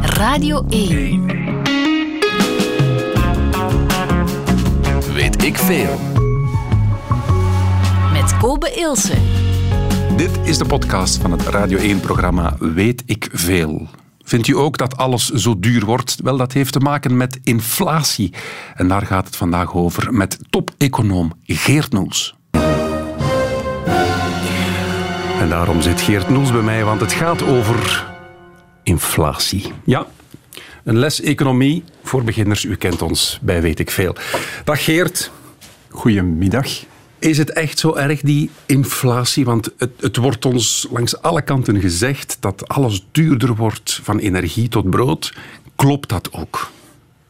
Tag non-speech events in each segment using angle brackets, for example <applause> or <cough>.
Radio 1. Weet ik veel. Met Kobe Ilse. Dit is de podcast van het Radio 1-programma Weet ik veel. Vindt u ook dat alles zo duur wordt? Wel, dat heeft te maken met inflatie. En daar gaat het vandaag over met top-econoom Geert Noels. En daarom zit Geert Noels bij mij, want het gaat over inflatie. Ja, een les economie voor beginners. U kent ons bij Weet ik Veel. Dag Geert. Goedemiddag. Is het echt zo erg, die inflatie? Want het, het, wordt ons langs alle kanten gezegd dat alles duurder wordt, van energie tot brood. Klopt dat ook?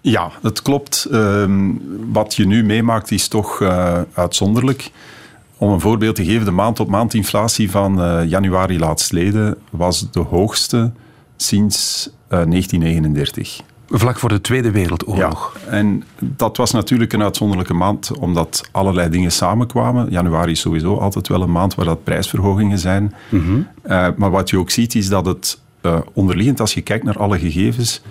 Ja, dat klopt. Ehm, wat je nu meemaakt is toch uh, uitzonderlijk. Om een voorbeeld te geven, de maand-op-maand inflatie van uh, januari laatstleden was de hoogste sinds uh, 1939. Vlak voor de Tweede Wereldoorlog. Ja, en dat was natuurlijk een uitzonderlijke maand, omdat allerlei dingen samenkwamen. Januari is sowieso altijd wel een maand waar dat prijsverhogingen zijn. Mm -hmm. uh, maar wat je ook ziet, is dat het uh, onderliggend, als je kijkt naar alle gegevens,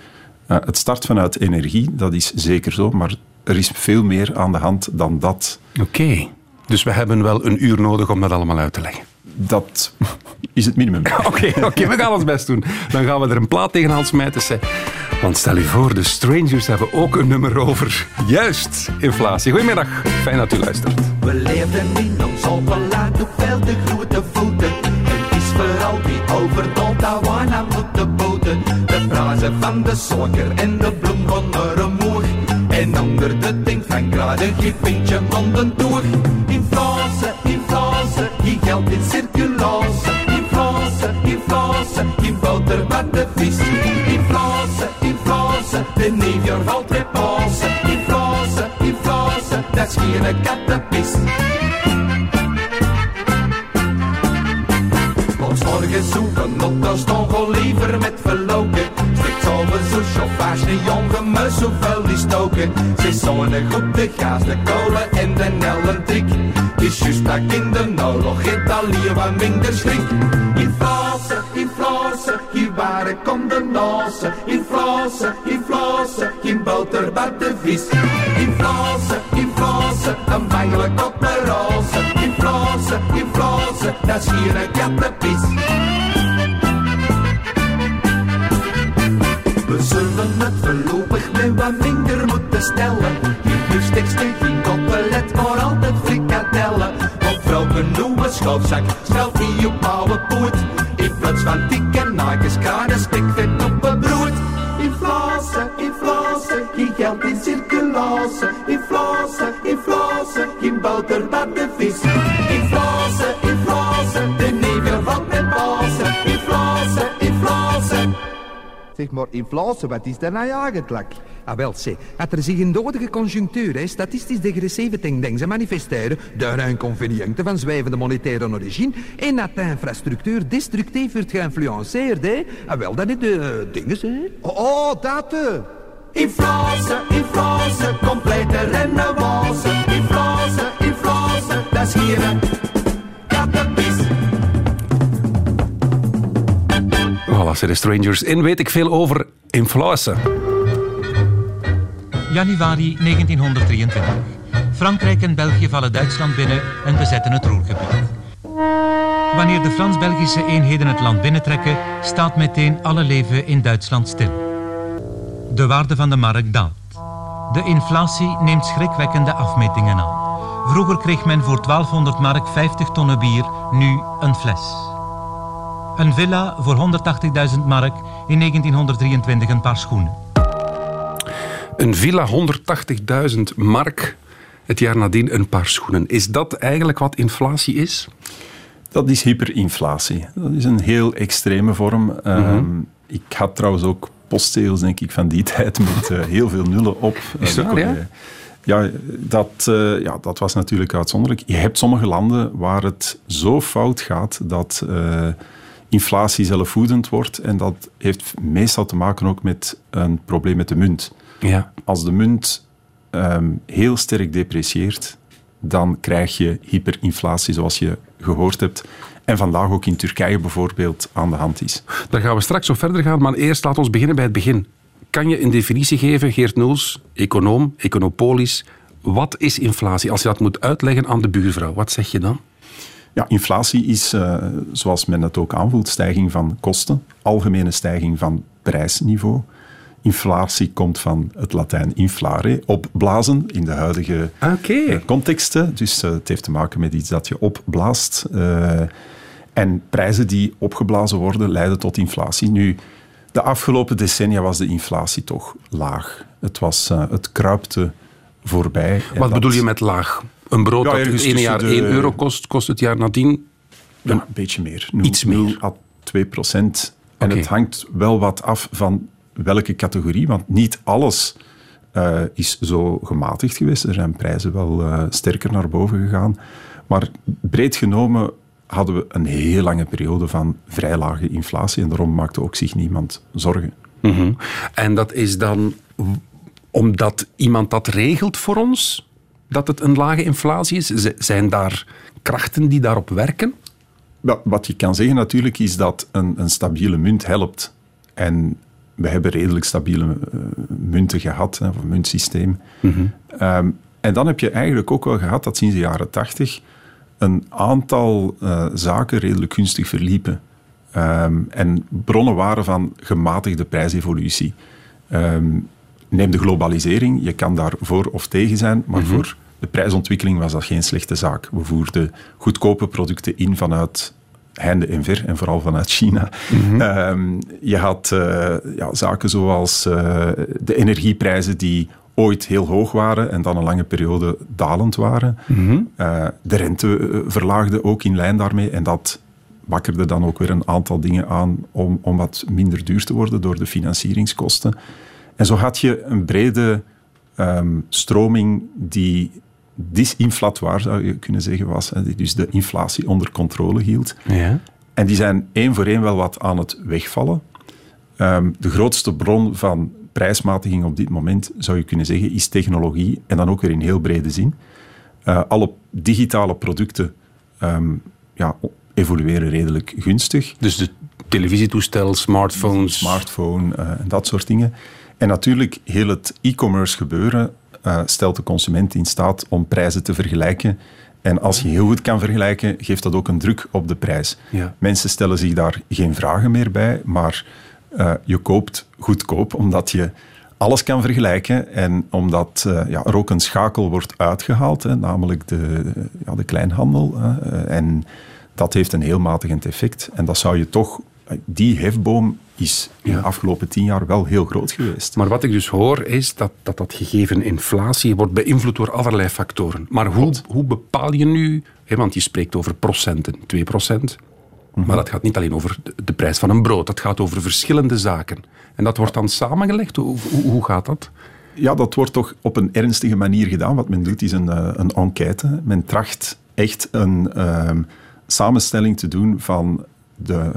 het start vanuit energie, dat is zeker zo, maar er is veel meer aan de hand dan dat. Oké, okay. dus we hebben wel een uur nodig om dat allemaal uit te leggen. Dat is het minimum. <laughs> Oké, okay, okay, we gaan ons best doen. Dan gaan we er een plaat tegenaan smijten. Want stel je voor, de Strangers hebben ook een nummer over juist inflatie. Goedemiddag, fijn dat u luistert. We leven in ons overlaat op veel te grote voeten. Het is vooral die overdond, daar waarna moeten boten. De prijzen van de suiker en de bloem gaan er omhoog. En onder de ding van graden geen pintje van de toer. Je geld in circulatie. Inflatie, inflatie, je boter met de vis. Inflatie, inflatie, de nieuwjaar valt weer passen. Inflatie, inflatie, dat is geen kattenpis. Morgen zoeken, op dat gewoon liever met verloken. Strikt zouden zo chauffage, de jongen me zoveel die stoken. Ze zonnen goed de gas, de kolen en de elektriek. Het is juist in de oorlog Italië wat minder schrik. Inflatie, inflatie, hier waren komt de nossen. Inflatie, inflatie, geen boter maar de vis. Inflatie, inflatie, een bangelijk op de roze. Inflatie, inflatie, dat is hier een kattenpis. We zullen het voorlopig met wat minder moeten stellen. Geen vluchtigste, geen schoofzak, stelt die op oude poet. In plaats van dikke nagels, kranen, stikvet op een brood. Inflatie, inflatie, geen geld in circulatie. Inflatie, inflatie, geen boter maar de vis. Inflatie, inflatie, Zeg maar, inflatie, wat is dat nou eigenlijk? Ah, wel, zeg, dat er zich in dodige conjunctuur, hè, statistisch degressieve tendensen manifesteren, de inconveniënten van zwijvende monetaire origine, en dat de infrastructuur destructief wordt geïnfluenceerd, hè. Ah, wel, dat is de uh, dingen, hè. Oh, oh dat, uh. Inflatie, inflatie, complete renovatie. Inflatie, inflatie, dat is hier Voilà, de Strangers. In weet ik veel over inflatie. Januari 1923. Frankrijk en België vallen Duitsland binnen en bezetten het Roergebied. Wanneer de Frans-Belgische eenheden het land binnentrekken, staat meteen alle leven in Duitsland stil. De waarde van de mark daalt. De inflatie neemt schrikwekkende afmetingen aan. Vroeger kreeg men voor 1200 mark 50 tonnen bier, nu een fles. Een villa voor 180.000 mark, in 1923 een paar schoenen. Een villa 180.000 mark, het jaar nadien een paar schoenen. Is dat eigenlijk wat inflatie is? Dat is hyperinflatie. Dat is een heel extreme vorm. Mm -hmm. um, ik had trouwens ook postzegels, denk ik, van die <laughs> tijd met uh, heel veel nullen op. Is dat, ja? Ja, dat, uh, ja, dat was natuurlijk uitzonderlijk. Je hebt sommige landen waar het zo fout gaat dat uh, inflatie zelfvoedend wordt. En dat heeft meestal te maken ook met een probleem met de munt. Ja. Als de munt um, heel sterk deprecieert, dan krijg je hyperinflatie, zoals je gehoord hebt. en vandaag ook in Turkije bijvoorbeeld aan de hand is. Daar gaan we straks op verder gaan, maar eerst laat ons beginnen bij het begin. Kan je een definitie geven, Geert Noels, econoom, econopolis, wat is inflatie? Als je dat moet uitleggen aan de buurvrouw, wat zeg je dan? Ja, inflatie is, uh, zoals men het ook aanvoelt, stijging van kosten, algemene stijging van prijsniveau. Inflatie komt van het Latijn inflare, opblazen in de huidige okay. uh, contexten. Dus uh, het heeft te maken met iets dat je opblaast. en prijzen die opgeblazen worden leiden tot inflatie. Nu, de afgelopen decennia was de inflatie toch laag. Het, was, het kruipte voorbij. Wat bedoel je met laag? Een brood ja, dat het ene jaar de... 1 euro kost, kost het jaar nadien? Ja, een beetje meer. 0, Iets meer. 0 à 2 procent. En okay. het hangt wel wat af van welke categorie, want niet alles uh, is zo gematigd geweest. Er zijn prijzen wel uh, sterker naar boven gegaan. Maar breed genomen hadden we een heel lange periode van vrij lage inflatie en daarom maakte ook zich niemand zorgen. Mm -hmm. En dat is dan omdat iemand dat regelt voor ons? Dat het een lage inflatie is? Zijn daar krachten die daarop werken? Wat je kan zeggen natuurlijk is dat een, een stabiele munt helpt. En we hebben redelijk stabiele uh, munten gehad, hè, of een muntsysteem. Mm -hmm. um, en dan heb je eigenlijk ook wel gehad dat sinds de jaren tachtig een aantal uh, zaken redelijk gunstig verliepen. Um, en bronnen waren van gematigde prijsevolutie. Um, neem de globalisering, je kan daar voor of tegen zijn, maar mm -hmm. voor de prijsontwikkeling was dat geen slechte zaak. We voerden goedkope producten in vanuit heinde en ver en vooral vanuit China. Mm -hmm. um, je had uh, ja, zaken zoals uh, de energieprijzen die ooit heel hoog waren en dan een lange periode dalend waren. Mm -hmm. uh, de rente verlaagde ook in lijn daarmee en dat wakkerde dan ook weer een aantal dingen aan om, om wat minder duur te worden door de financieringskosten. En zo had je een brede um, stroming die disinflatoir, zou je kunnen zeggen, was. Die dus de inflatie onder controle hield. Ja. En die zijn één voor één wel wat aan het wegvallen. Um, de grootste bron van prijsmatiging op dit moment, zou je kunnen zeggen, is technologie. En dan ook weer in heel brede zin. Uh, alle digitale producten um, ja, evolueren redelijk gunstig. Dus de televisietoestel, smartphones... Smartphone en uh, dat soort dingen. En natuurlijk, heel het e-commerce gebeuren uh, stelt de consument in staat om prijzen te vergelijken. En als je heel goed kan vergelijken, geeft dat ook een druk op de prijs. Ja. Mensen stellen zich daar geen vragen meer bij, maar uh, je koopt goedkoop omdat je alles kan vergelijken en omdat uh, ja, er ook een schakel wordt uitgehaald, hè, namelijk de, ja, de kleinhandel. en dat heeft een heel matigend effect. En dat zou je toch, die hefboom is in ja. de afgelopen tien jaar wel heel groot geweest. Maar wat ik dus hoor is dat dat, dat gegeven inflatie wordt beïnvloed door allerlei factoren. Maar hoe, hoe bepaal je nu, hè, want je spreekt over procenten, 2 procent, mm-hmm. maar dat gaat niet alleen over de, de, prijs van een brood, dat gaat over verschillende zaken. En dat wordt dan samengelegd, hoe, hoe, hoe gaat dat? Ja, dat wordt toch op een ernstige manier gedaan. Wat men doet is een, een enquête. Men tracht echt een uh, samenstelling te doen van de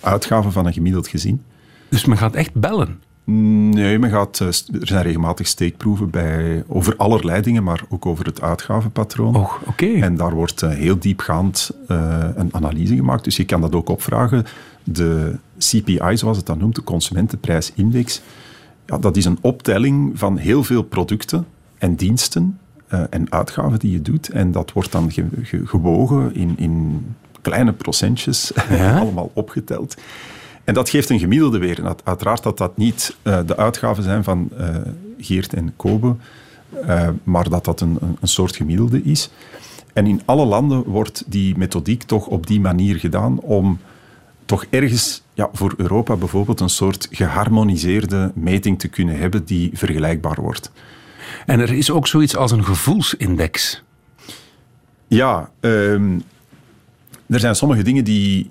uitgaven van een gemiddeld gezin. Dus men gaat echt bellen? Nee, men gaat, er zijn regelmatig steekproeven bij, over allerlei dingen, maar ook over het uitgavenpatroon. Oh, okay. En daar wordt heel diepgaand uh, een analyse gemaakt. Dus je kan dat ook opvragen. De CPI, zoals het dan noemt, de Consumentenprijsindex, ja, dat is een optelling van heel veel producten en diensten uh, en uitgaven die je doet. En dat wordt dan ge ge gewogen in, in kleine procentjes, <laughs> ja? allemaal opgeteld. En dat geeft een gemiddelde weer. En uiteraard dat dat niet uh, de uitgaven zijn van uh, Geert en Kobe, uh, maar dat dat een, een, soort gemiddelde is. En in alle landen wordt die methodiek toch op die manier gedaan om toch ergens ja, voor Europa bijvoorbeeld een soort geharmoniseerde meting te kunnen hebben die vergelijkbaar wordt. En er is ook zoiets als een gevoelsindex. Ja, um, er zijn sommige dingen die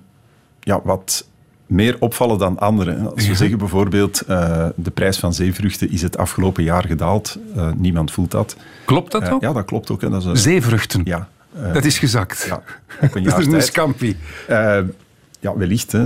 ja, wat meer opvallen dan andere. Als we ja. zeggen bijvoorbeeld, uh, de prijs van zeevruchten is het afgelopen jaar gedaald. Uh, niemand voelt dat. Klopt dat uh, ook? Ja, dat klopt ook. Dat is, zeevruchten? Ja. dat is gezakt? Ja, <laughs> op een jaar dat is een scampi. ja, wellicht. Hè.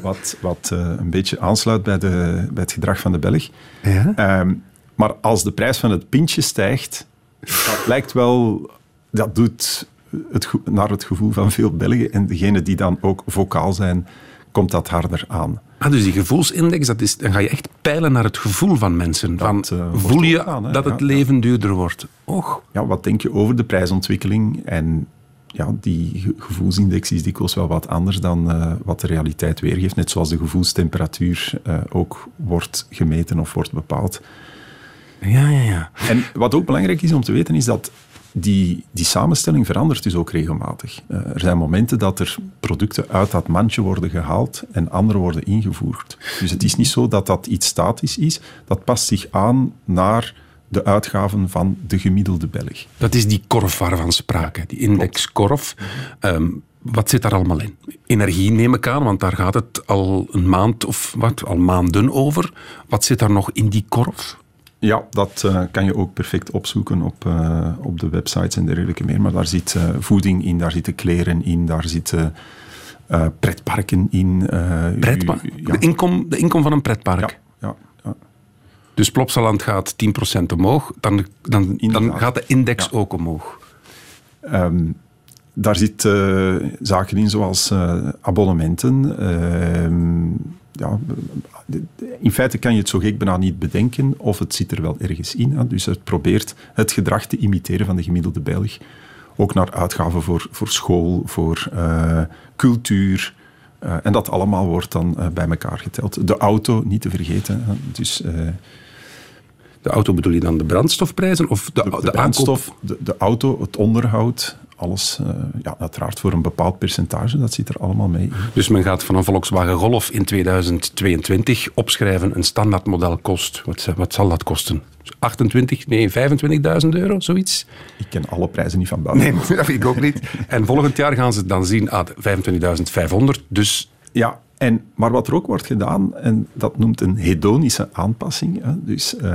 wat wat een beetje aansluit bij, de, bij het gedrag van de Belg. Ja? Um, maar als de prijs van het pintje stijgt, dat lijkt wel... Dat doet het, naar het gevoel van veel Belgen. En degenen die dan ook vocaal zijn, komt dat harder aan. Ah, dus die gevoelsindex, dat is, dan ga je echt peilen naar het gevoel van mensen. Van, eh, voel je hè? dat het ja. leven duurder wordt? Och, Ja, wat denk je over de prijsontwikkeling? En ja, die ge- gevoelsindex is dikwijls wel wat anders dan eh, wat de realiteit weergeeft. Net zoals de gevoelstemperatuur eh, ook wordt gemeten of wordt bepaald. ja, ja, ja. En wat ook belangrijk is om te weten, is dat die, die samenstelling verandert dus ook regelmatig. Eh, er zijn momenten dat er producten uit dat mandje worden gehaald en andere worden ingevoerd. Dus het is niet zo dat dat iets statisch is. Dat past zich aan naar de uitgaven van de gemiddelde Belg. Dat is die korf waarvan sprake, die indexkorf. Ehm, wat zit daar allemaal in? Energie neem ik aan, want daar gaat het al een maand of wat, al maanden over. Wat zit daar nog in die korf? Ja, dat eh, kan je ook perfect opzoeken op, eh, op de websites en dergelijke meer. Maar daar zit eh, voeding in, daar zitten kleren in, daar zitten pretparken in. Pretpark? u- ja. De, inkom, de inkom van een pretpark. Ja, ja, ja. Dus Plopsaland gaat 10% omhoog, dan, dan, dan gaat de index ook omhoog. Ehm, daar zitten zaken in zoals abonnementen. Ja, in feite kan je het zo gek bijna niet bedenken of het zit er wel ergens in. Hè. Dus het probeert het gedrag te imiteren van de gemiddelde Belg. Ook naar uitgaven voor, voor school, voor eh, cultuur. Eh, en dat allemaal wordt dan eh, bij elkaar geteld. De auto, niet te vergeten. Hè. Dus De auto bedoel je dan de brandstofprijzen of de, de, de, de aankoop? brandstof, de, de auto, het onderhoud, alles. eh, ja, uiteraard voor een bepaald percentage, dat zit er allemaal mee in. Dus men gaat van een Volkswagen Golf in 2022 opschrijven. Een standaardmodel kost, wat, wat zal dat kosten? 28, nee, 25.000 euro, zoiets? Ik ken alle prijzen niet van buiten. Nee, <laughs> dat weet ik ook niet. En volgend jaar gaan ze dan zien, ah, 25.500, dus Ja, en, maar wat er ook wordt gedaan, en dat noemt een hedonische aanpassing. Hè, dus eh,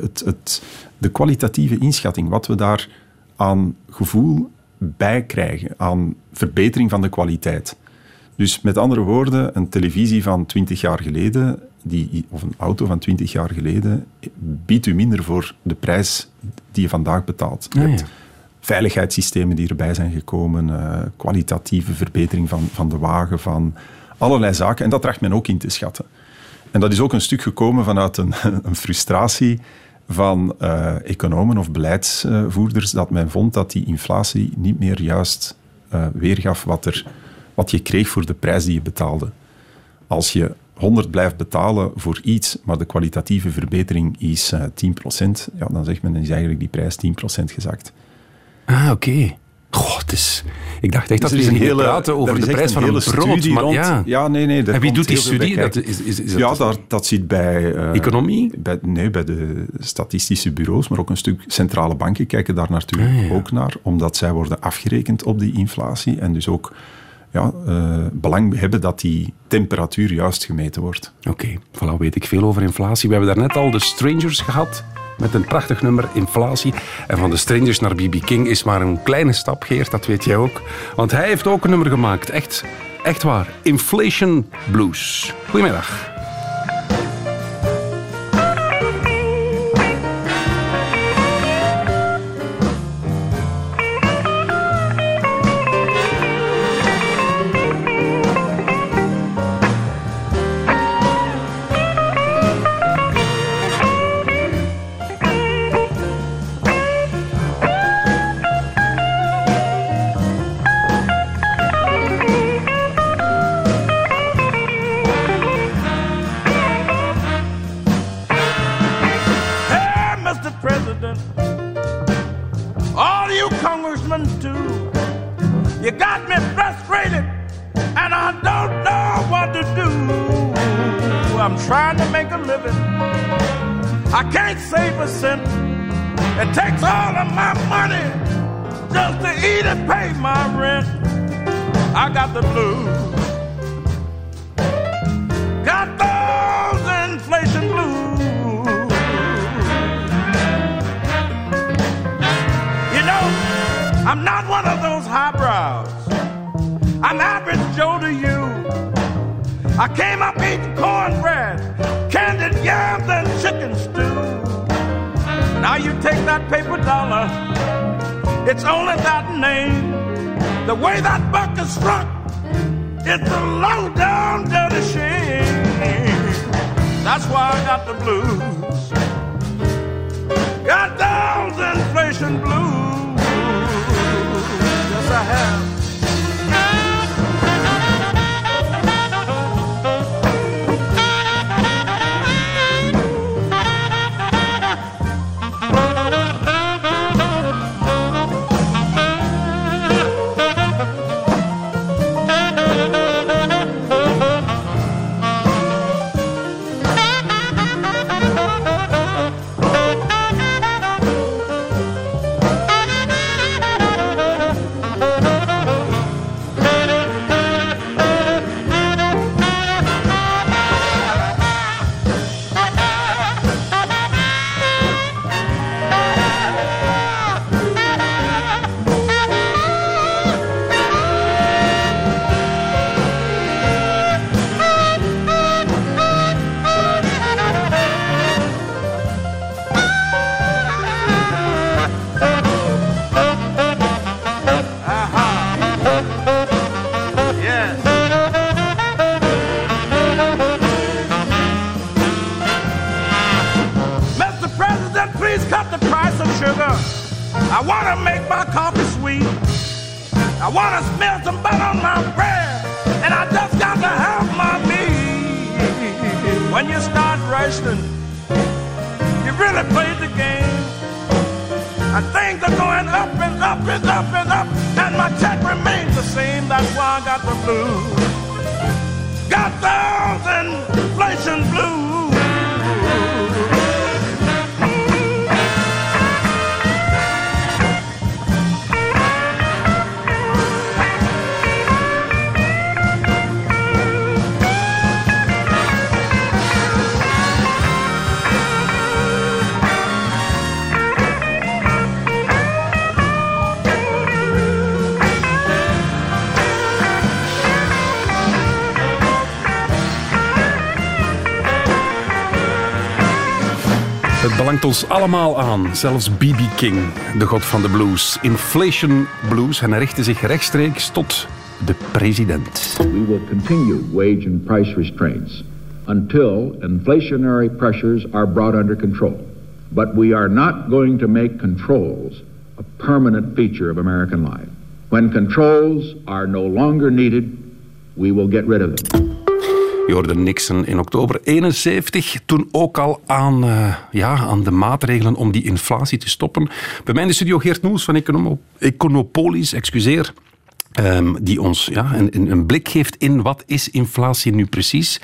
het, het, de kwalitatieve inschatting, wat we daar aan gevoel bij krijgen, aan verbetering van de kwaliteit. Dus met andere woorden, een televisie van 20 jaar geleden, die, of een auto van 20 jaar geleden, biedt u minder voor de prijs die je vandaag betaalt. Je Ah, hebt veiligheidssystemen die erbij zijn gekomen, eh, kwalitatieve verbetering van, van de wagen, van allerlei zaken. En dat tracht men ook in te schatten. En dat is ook een stuk gekomen vanuit een, <laughs> een frustratie van eh, economen of beleidsvoerders, dat men vond dat die inflatie niet meer juist eh, weergaf wat, er, wat je kreeg voor de prijs die je betaalde. Als je 100 blijft betalen voor iets, maar de kwalitatieve verbetering is eh 10%, ja, dan zegt men, dan is eigenlijk die prijs 10% gezakt. Ah, oké. Goh, het is... Ik dacht echt dat Dus we niet hele- praten er over de prijs van een brood. Maar rond- ja. ja, nee, nee. En wie doet die studie? Dat is, is, is dat ja, daar, dat zit bij... eh, Economie? Bij, nee, bij de statistische bureaus, maar ook een stuk centrale banken kijken daar natuurlijk Ah, ja. ook naar, omdat zij worden afgerekend op die inflatie en dus ook ja, eh, belang hebben dat die temperatuur juist gemeten wordt. Oké, voilà, weet ik veel over inflatie. We hebben daarnet al de Strangers gehad met een prachtig nummer Inflatie. En van de Strangers naar B.B. King is maar een kleine stap, Geert, dat weet jij ook. Want hij heeft ook een nummer gemaakt, echt, echt waar. Inflation Blues. Goedemiddag. Allemaal aan, zelfs B.B. King, de god van de blues. Inflation Blues en richtte zich rechtstreeks tot de president. We will continue wage and price restraints until inflationary pressures are brought under control. But we are not going to make controls a permanent feature of American life. When controls are no longer needed, we will get rid of them. Je Nixon in oktober 71 toen ook al aan, eh, ja, aan de maatregelen om die inflatie te stoppen. Bij mij in de studio Geert Noels van Economo Econopolis, excuseer. ehm, die ons ja, een, een- een blik geeft in wat is inflatie nu precies.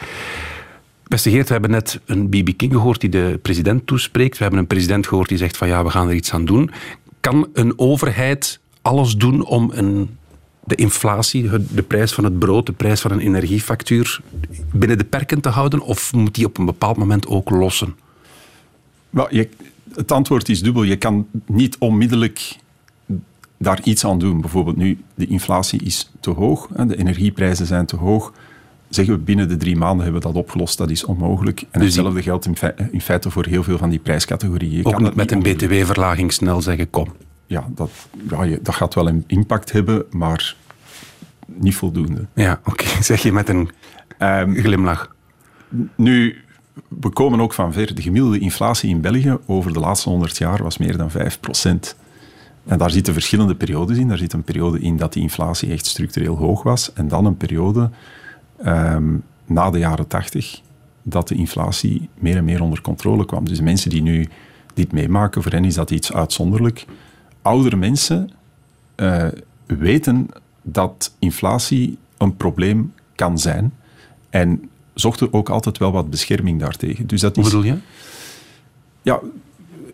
Beste Geert, we hebben net een B.B. King gehoord die de president toespreekt. We hebben een president gehoord die zegt van ja, we gaan er iets aan doen. Kan een overheid alles doen om een, de inflatie, de prijs van het brood, de prijs van een energiefactuur binnen de perken te houden? Of moet die op een bepaald moment ook lossen? Wel, je, het antwoord is dubbel. Je kan niet onmiddellijk daar iets aan doen. Bijvoorbeeld nu, de inflatie is te hoog, de energieprijzen zijn te hoog. Zeggen we binnen de drie maanden hebben we dat opgelost, dat is onmogelijk. En Dus hetzelfde geldt in, fei- in feite voor heel veel van die prijscategorieën. Ook kan niet met een btw-verlaging snel zeggen kom. Ja, dat, ja je, dat gaat wel een impact hebben, maar niet voldoende. Ja, oké, <laughs> zeg je met een Ehm, glimlach. Nu, we komen ook van ver. De gemiddelde inflatie in België over de laatste 100 jaar was meer dan 5% En daar zitten verschillende periodes in. Daar zit een periode in dat die inflatie echt structureel hoog was. En dan een periode ehm, na de jaren 80 dat de inflatie meer en meer onder controle kwam. Dus mensen die nu dit meemaken, voor hen is dat iets uitzonderlijk. Oudere mensen eh, weten dat inflatie een probleem kan zijn. En zochten ook altijd wel wat bescherming daartegen. Dus dat Hoe is, bedoel je? ja,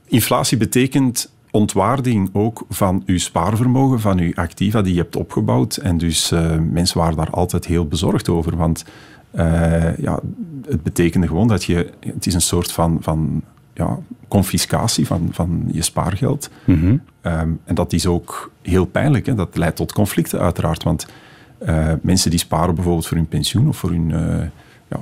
inflatie betekent ontwaarding ook van uw spaarvermogen, van uw activa die je hebt opgebouwd. En dus eh, mensen waren daar altijd heel bezorgd over. Want eh, ja, het betekende gewoon dat je... Het is een soort van, van ja, confiscatie van, van je spaargeld. Mhm. Ehm, en dat is ook heel pijnlijk. Hè? Dat leidt tot conflicten uiteraard. Want eh, mensen die sparen bijvoorbeeld voor hun pensioen of voor hun, eh, ja,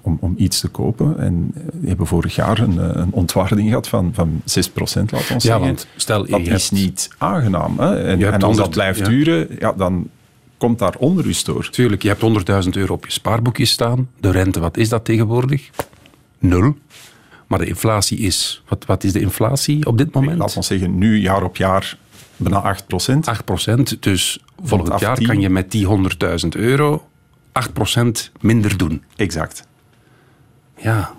om, om iets te kopen. En die hebben vorig jaar een, eh, een ontwaarding gehad van, van 6% laten we ons Ja, zeggen. want stel, dat is hebt- niet aangenaam. Hè? En, en als 100 dat blijft duren, ja, dan komt daar onrust door. Tuurlijk, je hebt 100.000 euro op je spaarboekje staan. De rente, wat is dat tegenwoordig? Nul. Maar de inflatie is... Wat, wat is de inflatie op dit moment? Laten we zeggen, nu jaar op jaar bijna 8 procent. 8% Dus volgend jaar 10. kan je met die 100.000 euro 8% minder doen. Exact. Ja.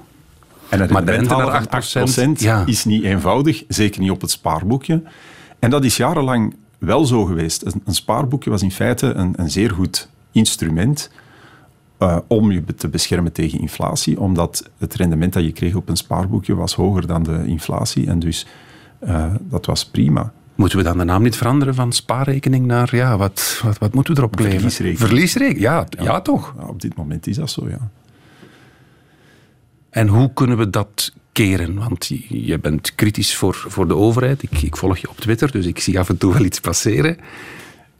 En het Maar de rente naar van 8%, 8%, ja. is niet eenvoudig, zeker niet op het spaarboekje. En dat is jarenlang wel zo geweest. Een, een spaarboekje was in feite een, een zeer goed instrument eh, om je te beschermen tegen inflatie, omdat het rendement dat je kreeg op een spaarboekje was hoger dan de inflatie. En dus eh, dat was prima. Moeten we dan de naam niet veranderen van spaarrekening naar... Ja, wat, wat, wat moeten we erop kleven? Verliesrekening. Verliesrekening, ja, ja. toch. Ja, op dit moment is dat zo, ja. En hoe kunnen we dat keren? Want je- je bent kritisch voor, voor de overheid. Ik, ik volg je op Twitter, dus ik zie af en toe wel iets passeren.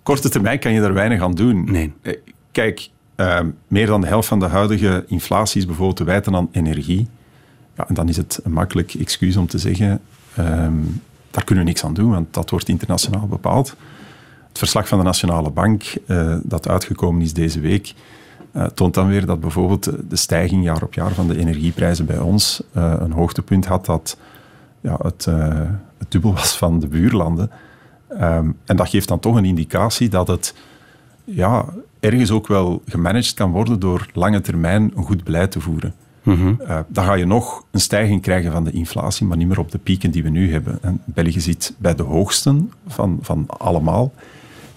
Korte termijn kan je daar weinig aan doen. Nee. Eh, Kijk, eh, meer dan de helft van de huidige inflatie is bijvoorbeeld te wijten aan energie. Ja, en dan is het een makkelijk excuus om te zeggen, ehm, daar kunnen we niks aan doen, want dat wordt internationaal bepaald. Het verslag van de Nationale Bank, eh, dat uitgekomen is deze week, eh, toont dan weer dat bijvoorbeeld de- stijging jaar op jaar van de energieprijzen bij ons eh, een hoogtepunt had dat ja, het, het dubbel was van de buurlanden. Ehm, en dat geeft dan toch een indicatie dat het ja, ergens ook wel gemanaged kan worden door lange termijn een goed beleid te voeren. Eh, dan ga je nog een stijging krijgen van de inflatie, maar niet meer op de pieken die we nu hebben. En België zit bij de hoogsten van, van allemaal.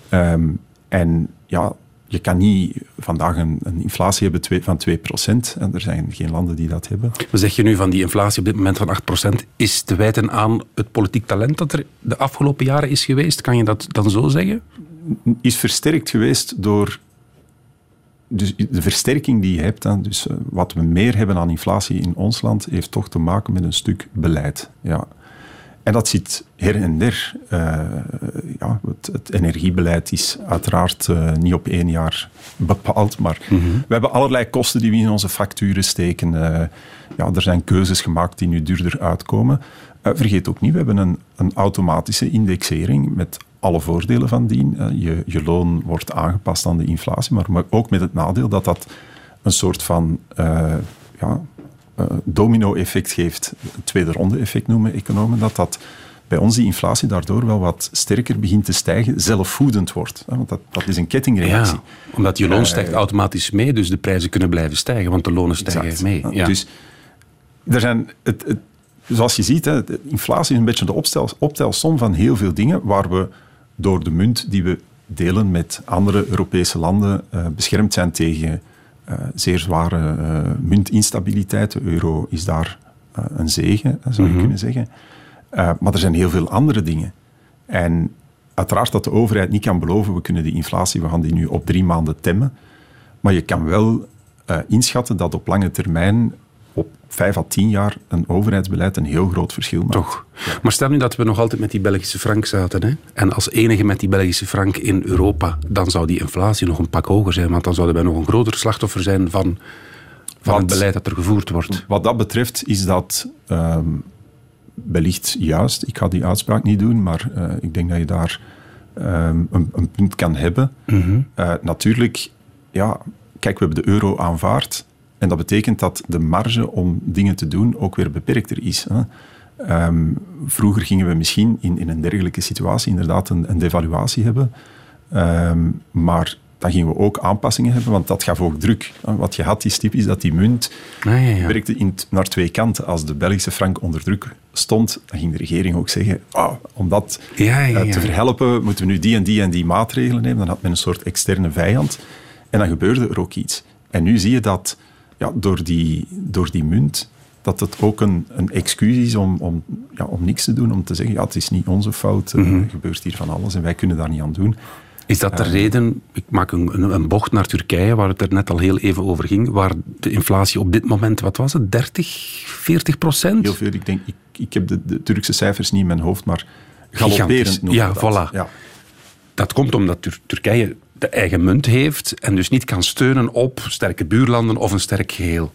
Ehm, en ja, je kan niet vandaag een, een inflatie hebben twee- van 2%. En er zijn geen landen die dat hebben. Maar zeg je nu van die inflatie op dit moment van 8% is te wijten aan het politiek talent dat er de afgelopen jaren is geweest? Kan je dat dan zo zeggen? is versterkt geweest door dus de versterking die je hebt. Dus eh, wat we meer hebben aan inflatie in ons land, heeft toch te maken met een stuk beleid. Ja. En dat zit her en der. Eh, ja, het, het energiebeleid is uiteraard eh, niet op één jaar bepaald, maar we hebben allerlei kosten die we in onze facturen steken. Ja, er zijn keuzes gemaakt die nu duurder uitkomen. Vergeet ook niet, we hebben een, een automatische indexering met alle voordelen van dien. Eh, je, je loon wordt aangepast aan de inflatie, maar, maar ook met het nadeel dat dat een soort van eh, ja, eh, domino-effect geeft. Het tweede ronde-effect noemen economen, dat dat bij ons die inflatie daardoor wel wat sterker begint te stijgen, zelfvoedend wordt. Want dat, dat is een kettingreactie. Ja, omdat je loon stijgt automatisch mee, dus de prijzen kunnen blijven stijgen, want de lonen stijgen Exact. mee. Ja. Dus er zijn, het, het, zoals je ziet, hè, inflatie is een beetje de optelsom van heel veel dingen waar we door de munt die we delen met andere Europese landen eh, beschermd zijn tegen eh, zeer zware eh, muntinstabiliteit. De euro is daar een zegen, zou je kunnen zeggen. Maar er zijn heel veel andere dingen. En uiteraard dat de overheid niet kan beloven, we kunnen die inflatie, we gaan die nu op drie maanden temmen. Maar je kan wel inschatten dat op lange termijn, vijf à tien jaar, een overheidsbeleid een heel groot verschil maakt. Toch. Maar stel nu dat we nog altijd met die Belgische frank zaten. Hè? En als enige met die Belgische frank in Europa, dan zou die inflatie nog een pak hoger zijn. Want dan zouden wij nog een groter slachtoffer zijn van, van het beleid dat er gevoerd wordt. Wat dat betreft is dat ehm, wellicht juist. Ik ga die uitspraak niet doen, maar eh, ik denk dat je daar ehm, een, een punt kan hebben. Eh, natuurlijk, ja, kijk, we hebben de euro aanvaard. En dat betekent dat de marge om dingen te doen ook weer beperkter is. Hè. Ehm, vroeger gingen we misschien in, in een dergelijke situatie inderdaad een, een devaluatie hebben. Ehm, maar dan gingen we ook aanpassingen hebben, want dat gaf ook druk. Wat je had is typisch dat die munt Ah, ja, ja. werkte in, naar twee kanten. Als de Belgische frank onder druk stond, dan ging de regering ook zeggen, ah, om dat Ja, ja, eh, ja. te verhelpen, moeten we nu die en die en die maatregelen nemen. Dan had men een soort externe vijand. En dan gebeurde er ook iets. En nu zie je dat ja, door, die, door die munt, dat het ook een, een excuus is om, om, ja, om niks te doen. Om te zeggen, ja, het is niet onze fout, Mhm. er gebeurt hier van alles en wij kunnen daar niet aan doen. Is dat de reden, ik maak een, een, bocht naar Turkije, waar het er net al heel even over ging, waar de inflatie op dit moment, wat was het, 30, 40 procent? Heel veel, ik denk, ik, ik heb de, de Turkse cijfers niet in mijn hoofd, maar galopperend noemen Ja, dat. voilà. Ja. Dat komt omdat Tur- Turkije de eigen munt heeft en dus niet kan steunen op sterke buurlanden of een sterk geheel.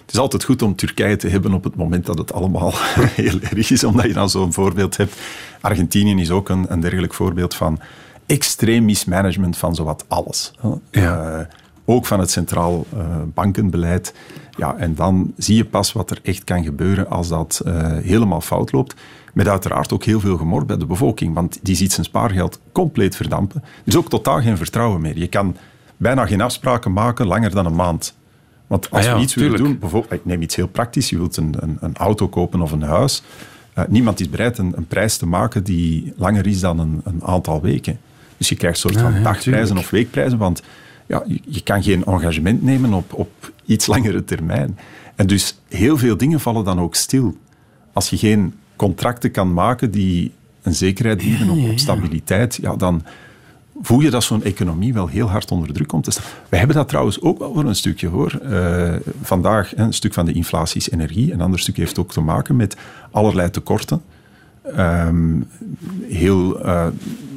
Het is altijd goed om Turkije te hebben op het moment dat het allemaal <laughs> heel erg is, omdat je dan zo'n voorbeeld hebt. Argentinië is ook een, een dergelijk voorbeeld van extreem mismanagement van zowat alles. Ja. Eh, ook van het centraal eh, bankenbeleid. Ja, en dan zie je pas wat er echt kan gebeuren als dat eh, helemaal fout loopt. Met uiteraard ook heel veel gemor bij de bevolking, want die ziet zijn spaargeld compleet verdampen. Er is ook totaal geen vertrouwen meer. Je kan bijna geen afspraken maken langer dan een maand. Want als Ah ja, we iets willen doen, bijvoorbeeld, ik neem iets heel praktisch, je wilt een, een, een auto kopen of een huis. Eh, niemand is bereid een, een prijs te maken die langer is dan een, een aantal weken. Dus je krijgt een soort Ja, van ja, dagprijzen of weekprijzen, want ja, je, je kan geen engagement nemen op, op iets <laughs> langere termijn. En dus heel veel dingen vallen dan ook stil. Als je geen contracten kan maken die een zekerheid bieden op, op stabiliteit, ja, dan voel je dat zo'n economie wel heel hard onder druk komt te staan. We hebben dat trouwens ook wel voor een stukje hoor. Eh, vandaag, een stuk van de inflatie is energie, een ander stuk heeft ook te maken met allerlei tekorten. Ehm, heel, eh,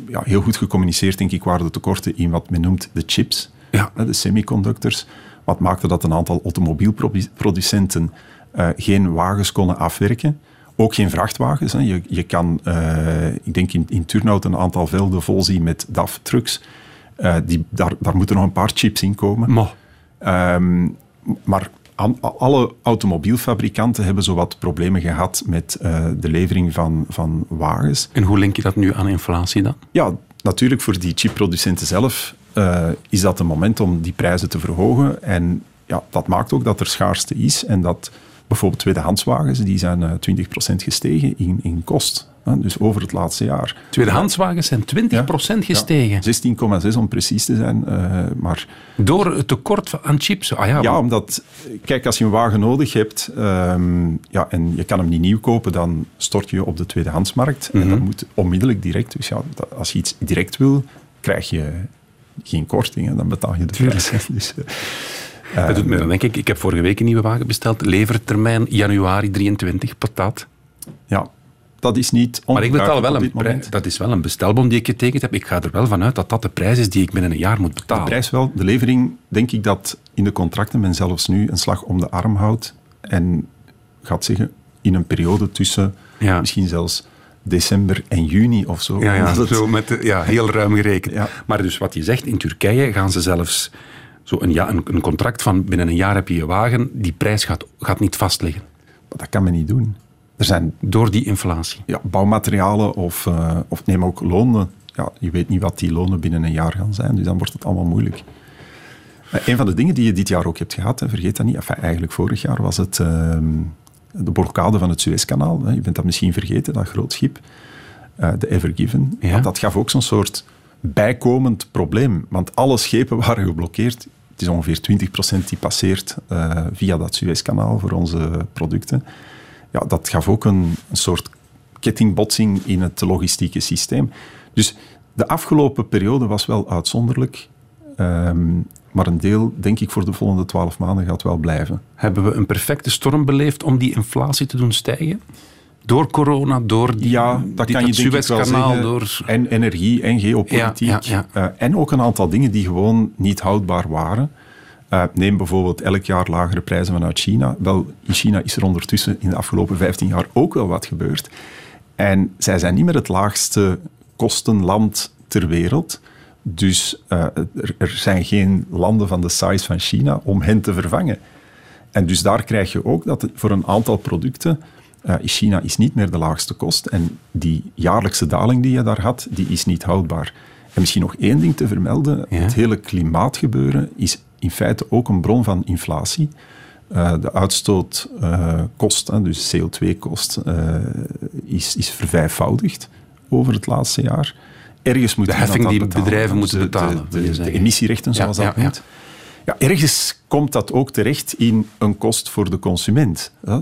ja, heel goed gecommuniceerd, denk ik, waren de tekorten in wat men noemt de chips, Ja. de semiconductors. Wat maakte dat een aantal automobielproducenten eh, geen wagens konden afwerken. Ook geen vrachtwagens. Hè. Je, je kan, eh, ik denk in, in Turnhout, een aantal velden vol zien met DAF-trucks. Eh, die, daar, daar moeten nog een paar chips in komen. Maar Ehm, maar aan- alle automobielfabrikanten hebben zowat problemen gehad met eh, de levering van, van wagens. En hoe link je dat nu aan inflatie dan? Ja, natuurlijk voor die chipproducenten zelf is dat een moment om die prijzen te verhogen. En ja, dat maakt ook dat er schaarste is en dat bijvoorbeeld tweedehandswagens, die zijn eh 20% gestegen in, in kost. Hè, dus over het laatste jaar. Tweedehandswagens zijn 20% gestegen. 16,6 om precies te zijn. eh, maar Door het tekort aan chips. Ah ja, Ja, omdat, kijk, als je een wagen nodig hebt ehm, ja, en je kan hem niet nieuw kopen, dan stort je op de tweedehandsmarkt. En dat moet onmiddellijk direct. Dus ja, dat- als je iets direct wil, krijg je geen korting en dan betaal je de prijs. <laughs> Dus, eh, dat doet me dan denk ik. Ik heb vorige week een nieuwe wagen besteld. Levertermijn januari 23, patat. ja, dat is niet Maar ik betaal wel een prijs. Dat is wel een bestelbom die ik getekend heb. Ik ga er wel vanuit dat dat de prijs is die ik binnen een jaar moet De betalen. prijs wel, de levering, denk ik dat in de contracten men zelfs nu een slag om de arm houdt en gaat zeggen in een periode tussen Ja. misschien zelfs december en juni of zo. Ja, ja, <laughs> omdat het- zo met de, ja, heel ruim gerekend. Ja. Maar dus wat je zegt, in Turkije gaan ze zelfs zo een, ja, een, een contract van binnen een jaar heb je je wagen, die prijs gaat, gaat niet vastliggen. Maar dat kan men niet doen. Er zijn Door die inflatie. ja, bouwmaterialen of, eh, of neem ook lonen. Ja, je weet niet wat die lonen binnen een jaar gaan zijn, dus dan wordt het allemaal moeilijk. Eh, een van de dingen die je dit jaar ook hebt gehad, vergeet dat niet, enfin, eigenlijk vorig jaar was het ehm, de blokkade van het Suezkanaal. Je bent dat misschien vergeten, dat groot schip, eh, de Ever Given. Ja. Dat gaf ook zo'n soort bijkomend probleem, want alle schepen <laughs> waren geblokkeerd. Het is ongeveer 20% die passeert eh, via dat Suezkanaal voor onze producten. Ja, dat gaf ook een, soort kettingbotsing in het logistieke systeem. Dus de afgelopen periode was wel uitzonderlijk. ehm, maar een deel, denk ik, voor de volgende twaalf maanden gaat wel blijven. Hebben we een perfecte storm beleefd om die inflatie te doen stijgen? Door corona, door die, Ja, dat kan je denk door... En energie en geopolitiek. Ja, ja, Eh, en ook een aantal dingen die gewoon niet houdbaar waren. Eh, neem bijvoorbeeld elk jaar lagere prijzen vanuit China. Wel, in China is er ondertussen in de afgelopen 15 jaar ook wel wat gebeurd. En zij zijn niet meer het laagste kostenland ter wereld. Dus eh, er, er zijn geen landen van de size van China om hen te vervangen. En dus daar krijg je ook dat voor een aantal producten is China is niet meer de laagste kost. En die jaarlijkse daling die je daar had, die is niet houdbaar. En misschien nog één ding te vermelden. Ja. Het hele klimaatgebeuren is in feite ook een bron van inflatie. Eh, de uitstootkost, hè, dus CO2-kost, eh, is, is vervijfvoudigd over het laatste jaar. Ergens moet De heffing die betalen. bedrijven Dus moeten de- betalen, De, emissierechten, zoals ja, dat ja. noemt. Ja, ergens komt dat ook terecht in een kost voor de consument. hè.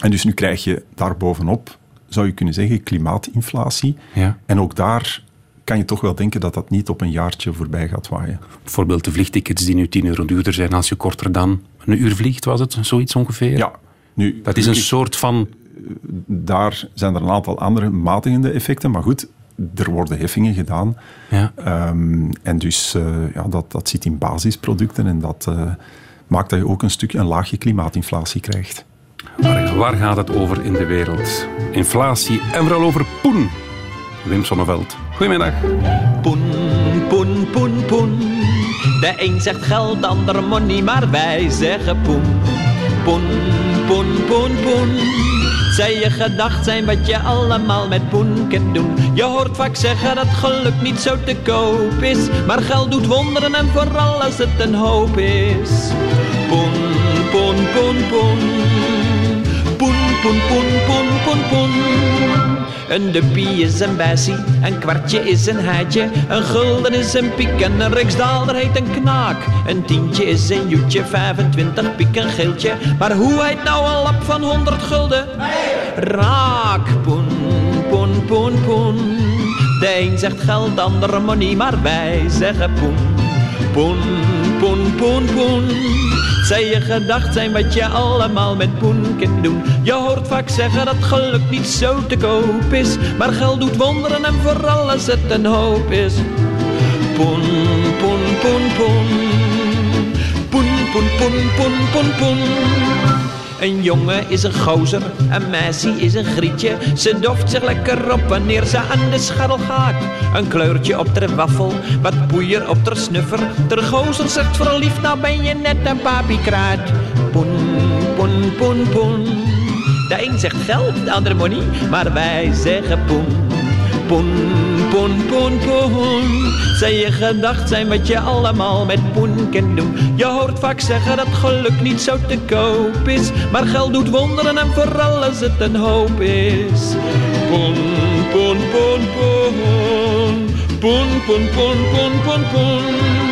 En dus nu krijg je daarbovenop, zou je kunnen zeggen, klimaatinflatie. Ja. En ook daar kan je toch wel denken dat dat niet op een jaartje voorbij gaat waaien. Bijvoorbeeld de vliegtickets die nu 10 euro duurder zijn als je korter dan een uur vliegt, was het? Zoiets ongeveer? Ja, nu, Dat is een soort van... daar zijn er een aantal andere matigende effecten. Maar goed, er worden heffingen gedaan. Ja. Ehm, en dus eh, ja, dat, dat zit in basisproducten en dat eh, maakt dat je ook een stukje een laagje klimaatinflatie krijgt. Waar, waar gaat het over in de wereld? Inflatie en vooral over poen. Wim Sonneveld. Goedemiddag. Poen, poen, poen, poen. De een zegt geld, de ander money, maar wij zeggen poen. Poen, poen, poen, poen. Zij je gedacht zijn wat je allemaal met poen kunt doen. Je hoort vaak zeggen dat geluk niet zo te koop is. Maar geld doet wonderen en vooral als het een hoop is. Poen, poen, poen, poen. Poen, poen, poen, poen, poen, poen. Een dubbie is een bessie, een kwartje is een heitje, een gulden is een piek en een riksdaalder heet een knaak. Een tientje is een joetje, 25 piek een geeltje, maar hoe heet nou een lap van 100 gulden? Raak, poen, poen, poen, poen. De een zegt geld, de ander money, maar wij zeggen poen. Poen, poen, poen, poen. Zij je gedacht zijn wat je allemaal met poen kunt doen. Je hoort vaak zeggen dat geluk niet zo te koop is. Maar geld doet wonderen en vooral als het een hoop is. Poen, poen, poen, poen. Poen, poen, poen, poen, poen, poen. Een jongen is een gozer, een meisje is een grietje. Ze doft zich lekker op wanneer ze aan de scharrel gaat. Een kleurtje op ter waffel, wat poeier op ter snuffer. Ter gozer zegt verliefd, nou ben je net een papiekraat. Poen, poen, poen, poen. De een zegt geld, de ander money, maar wij zeggen poen. Poen, poen, poen, poen. Zij je gedacht zijn wat je allemaal met poen kunt doen. Je hoort vaak zeggen dat geluk niet zo te koop is. Maar geld doet wonderen en vooral als het een hoop is. Poen, poen, poen, poen. Poen, poen, poen, poen, poen, poen.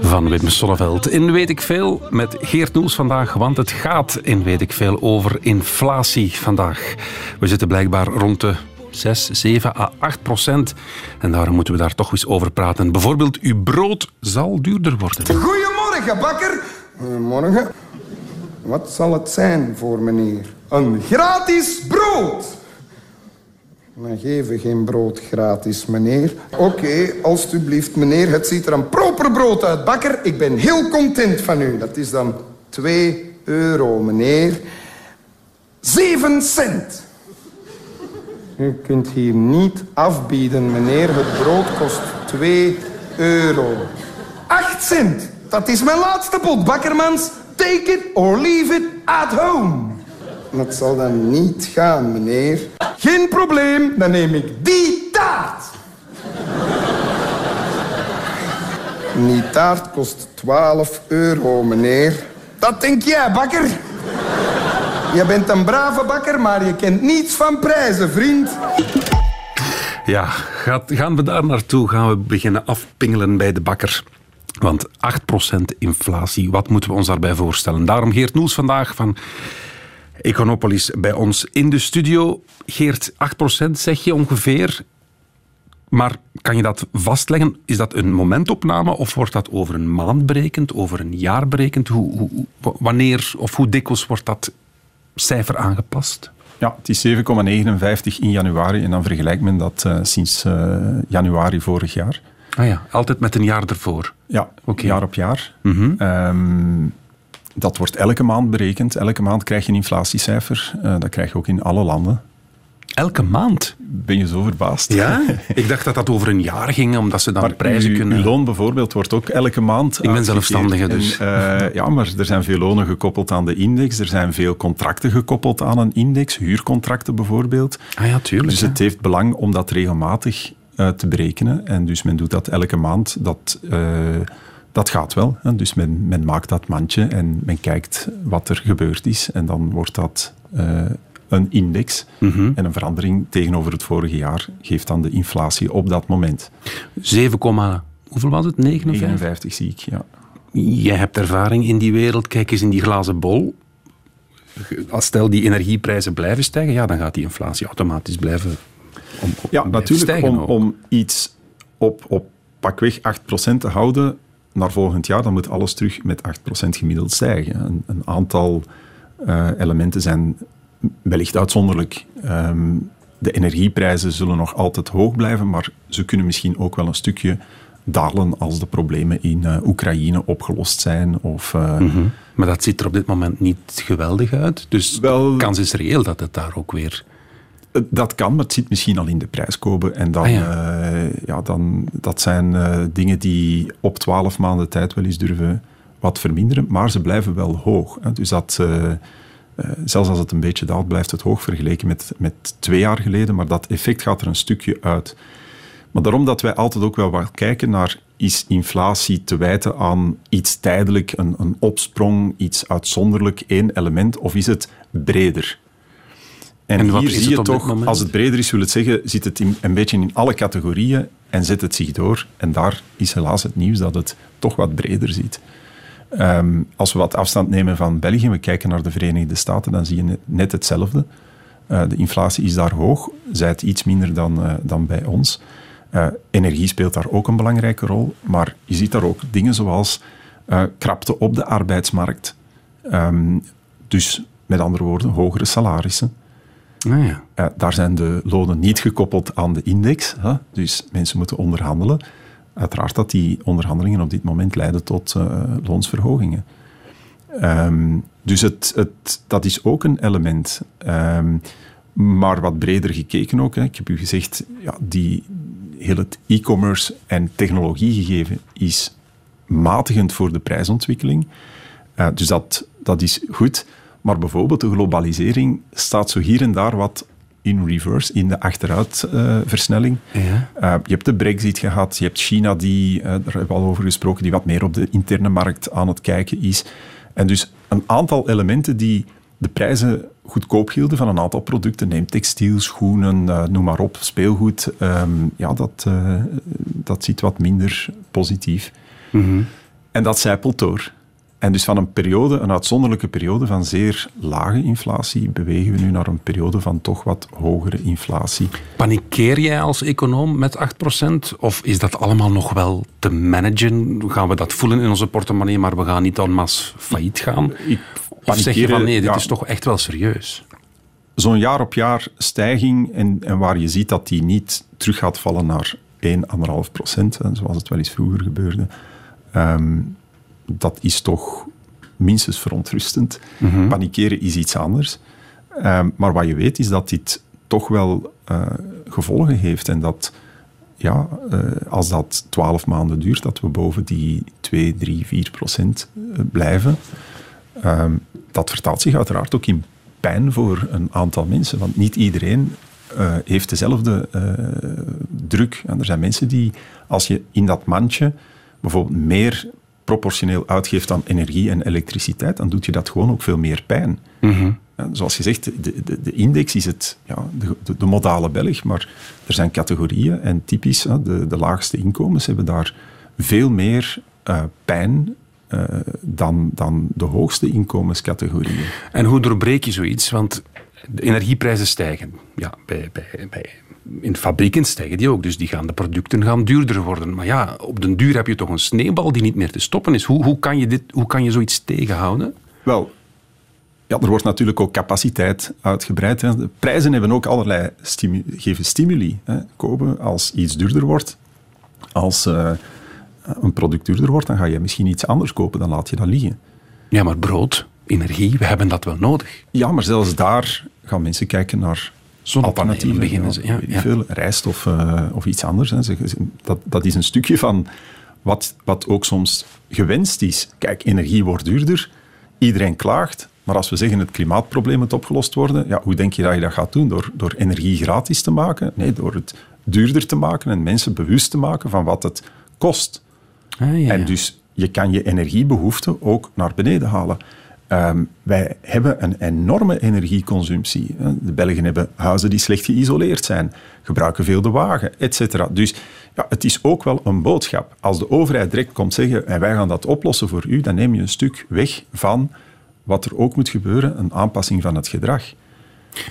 Van Wim Sonneveld. In Weet ik Veel met Geert Noels vandaag, want het gaat in Weet ik Veel over inflatie vandaag. We zitten blijkbaar rond de 6, 7 à 8 procent. En daarom moeten we daar toch eens over praten. Bijvoorbeeld, uw brood zal duurder worden. Goedemorgen, bakker. Goedemorgen. Wat zal het zijn voor meneer? Een gratis brood. We geven geen brood gratis, meneer. Oké, alstublieft, meneer. Het ziet er een proper brood uit, bakker. Ik ben heel content van u. Dat is dan 2 euro, meneer. 7 cent. U kunt hier niet afbieden, meneer. Het brood kost 2 euro. 8 cent. Dat is mijn laatste pot, bakkermans. Take it or leave it at home. Dat zal dan niet gaan, meneer. Geen probleem, dan neem ik die taart. Die taart kost 12 euro, meneer. Dat denk jij, bakker. Je bent een brave bakker, maar je kent niets van prijzen, vriend. Ja, gaat, gaan we daar naartoe? Gaan we beginnen afpingelen bij de bakker? Want 8% inflatie, wat moeten we ons daarbij voorstellen? Daarom Geert Noels vandaag van Econopolis bij ons in de studio. Geert, 8% zeg je ongeveer. Maar kan je dat vastleggen? Is dat een momentopname of wordt dat over een maand berekend, over een jaar berekend? Hoe, hoe, wanneer of hoe dikwijls wordt dat cijfer aangepast? Ja, het is 7,59 in januari en dan vergelijkt men dat uh, sinds uh, januari vorig jaar. Ah ja, altijd met een jaar ervoor? Ja, okay. jaar op jaar. Mm -hmm. um, dat wordt elke maand berekend. Elke maand krijg je een inflatiecijfer. Uh, dat krijg je ook in alle landen. Elke maand? Ben je zo verbaasd? Ja? <laughs> Ik dacht dat dat over een jaar ging, omdat ze dan maar prijzen uw, kunnen... Uw loon bijvoorbeeld wordt ook elke maand Ik ben zelfstandige dus. En, uh, ja, maar er zijn veel lonen gekoppeld aan de index. Er zijn veel contracten gekoppeld aan een index. Huurcontracten bijvoorbeeld. Ah ja, tuurlijk. Dus het heeft belang om dat regelmatig uh, te berekenen. En dus men doet dat elke maand. Dat... Uh, dat gaat wel. Hè. Dus men, men, maakt dat mandje en men kijkt wat er gebeurd is. En dan wordt dat uh, een index. Mm -hmm. En een verandering tegenover het vorige jaar geeft dan de inflatie op dat moment. 7, hoeveel was het? 59? 59 zie ik, ja. Jij hebt ervaring in die wereld. Kijk eens in die glazen bol. Als stel die energieprijzen blijven stijgen, ja, dan gaat die inflatie automatisch blijven om, Ja, om natuurlijk stijgen om, om iets op, op pakweg 8% te houden naar volgend jaar, dan moet alles terug met 8% gemiddeld stijgen. Een, een aantal eh, elementen zijn wellicht uitzonderlijk. Ehm, de energieprijzen zullen nog altijd hoog blijven, maar ze kunnen misschien ook wel een stukje dalen als de problemen in eh, Oekraïne opgelost zijn. Of, eh, Mhm. Maar dat ziet er op dit moment niet geweldig uit. Dus Wel- de kans is reëel dat het daar ook weer... Eh, Dat kan, maar het zit misschien al in de prijskobe. En dan, Ah, ja. ja, dan, dat zijn eh, dingen die op twaalf maanden tijd wel eens durven wat verminderen, maar ze blijven wel hoog. Hè. Dus dat, eh, eh, zelfs als het een beetje daalt, blijft het hoog vergeleken met, met twee jaar geleden, maar dat effect gaat er een stukje uit. Maar daarom dat wij altijd ook wel wat kijken naar is inflatie te wijten aan iets tijdelijk, een, een opsprong, iets uitzonderlijk, één element, of is het breder? En, hier zie je toch, moment? als het breder is, wil het zeggen, zit het in, een beetje in alle categorieën en zet het zich door. En daar is helaas het nieuws dat het toch wat breder zit. Ehm, als we wat afstand nemen van België, we kijken naar de Verenigde Staten, dan zie je net, hetzelfde. Eh, de inflatie is daar hoog, zij het iets minder dan, eh, dan bij ons. Eh, energie speelt daar ook een belangrijke rol, maar je ziet daar ook dingen zoals krapte op de arbeidsmarkt. Ehm, dus met andere woorden, hogere salarissen. Nou ja. Eh, daar zijn de lonen niet gekoppeld aan de index, hè? dus mensen moeten onderhandelen. Uiteraard dat die onderhandelingen op dit moment leiden tot eh, loonsverhogingen. Ehm, dus het, het, dat is ook een element. Ehm, maar wat breder gekeken ook. Hè. Ik heb u gezegd, ja, die, heel het e-commerce en technologiegegeven is matigend voor de prijsontwikkeling. Eh, dus dat, dat is goed. Maar bijvoorbeeld de globalisering staat zo hier en daar wat in reverse, in de achteruitversnelling. Ja. Uh, je hebt de brexit gehad, je hebt China, die, uh, daar hebben we al over gesproken, die wat meer op de interne markt aan het kijken is. En dus een aantal elementen die de prijzen goedkoop hielden van een aantal producten, neem textiel, schoenen, uh, noem maar op, speelgoed, um, ja, dat, dat ziet wat minder positief. Mm -hmm. En dat zijpelt door. En dus van een periode, een uitzonderlijke periode van zeer lage inflatie, bewegen we nu naar een periode van toch wat hogere inflatie. Panikeer jij als econoom met 8%? Of is dat allemaal nog wel te managen? Gaan we dat voelen in onze portemonnee, maar we gaan niet en masse failliet gaan? Ik, of zeg je van nee, dit ja, is toch echt wel serieus? Zo'n jaar op jaar stijging en, en waar je ziet dat die niet terug gaat vallen naar 1, 1,5 procent, zoals het wel eens vroeger gebeurde. Um, dat is toch minstens verontrustend. Mm -hmm. Panikeren is iets anders. Um, maar wat je weet is dat dit toch wel uh, gevolgen heeft en dat ja, uh, als dat 12 maanden duurt, dat we boven die 2, 3, 4 procent uh, blijven. Um, dat vertaalt zich uiteraard ook in pijn voor een aantal mensen, want niet iedereen heeft dezelfde druk. En er zijn mensen die, als je in dat mandje bijvoorbeeld meer proportioneel uitgeeft aan energie en elektriciteit, dan doet je dat gewoon ook veel meer pijn. Mm. -hmm. ja, zoals gezegd, de, de, de, index is het, ja, de, de, modale Belg, maar er zijn categorieën en typisch, de, de laagste inkomens hebben daar veel meer uh, pijn uh, dan, dan de hoogste inkomenscategorieën. En hoe doorbreek je zoiets? Want de energieprijzen stijgen. Ja, bij, bij, bij, in fabrieken stijgen die ook, dus die gaan, de producten gaan duurder worden. Maar ja, op den duur heb je toch een sneeuwbal die niet meer te stoppen is. Hoe, hoe, kan, je dit, hoe kan je zoiets tegenhouden? Wel, ja, er wordt natuurlijk ook capaciteit uitgebreid. Hè. De prijzen hebben ook allerlei stimu geven stimuli. Hè. Kopen als iets duurder wordt. Als uh, een product duurder wordt, dan ga je misschien iets anders kopen, dan laat je dat liggen. Ja, maar brood, energie, we hebben dat wel nodig. Ja, maar zelfs daar gaan mensen kijken naar alternatieven. beginnen ze. Ja, ja. Veel rijst of, uh, of iets anders. Hè. Dat, dat is een stukje van wat, wat ook soms gewenst is. Kijk, energie wordt duurder, iedereen klaagt, maar als we zeggen het klimaatprobleem moet opgelost worden, ja, hoe denk je dat je dat gaat doen? Door, door energie gratis te maken? Nee, door het duurder te maken en mensen bewust te maken van wat het kost. Ah, ja. En dus je kan je energiebehoeften ook naar beneden halen. Um, wij hebben een enorme energieconsumptie. De Belgen hebben huizen die slecht geïsoleerd zijn, gebruiken veel de wagen, etc. Dus ja, het is ook wel een boodschap. Als de overheid direct komt zeggen, en wij gaan dat oplossen voor u, dan neem je een stuk weg van wat er ook moet gebeuren, een aanpassing van het gedrag.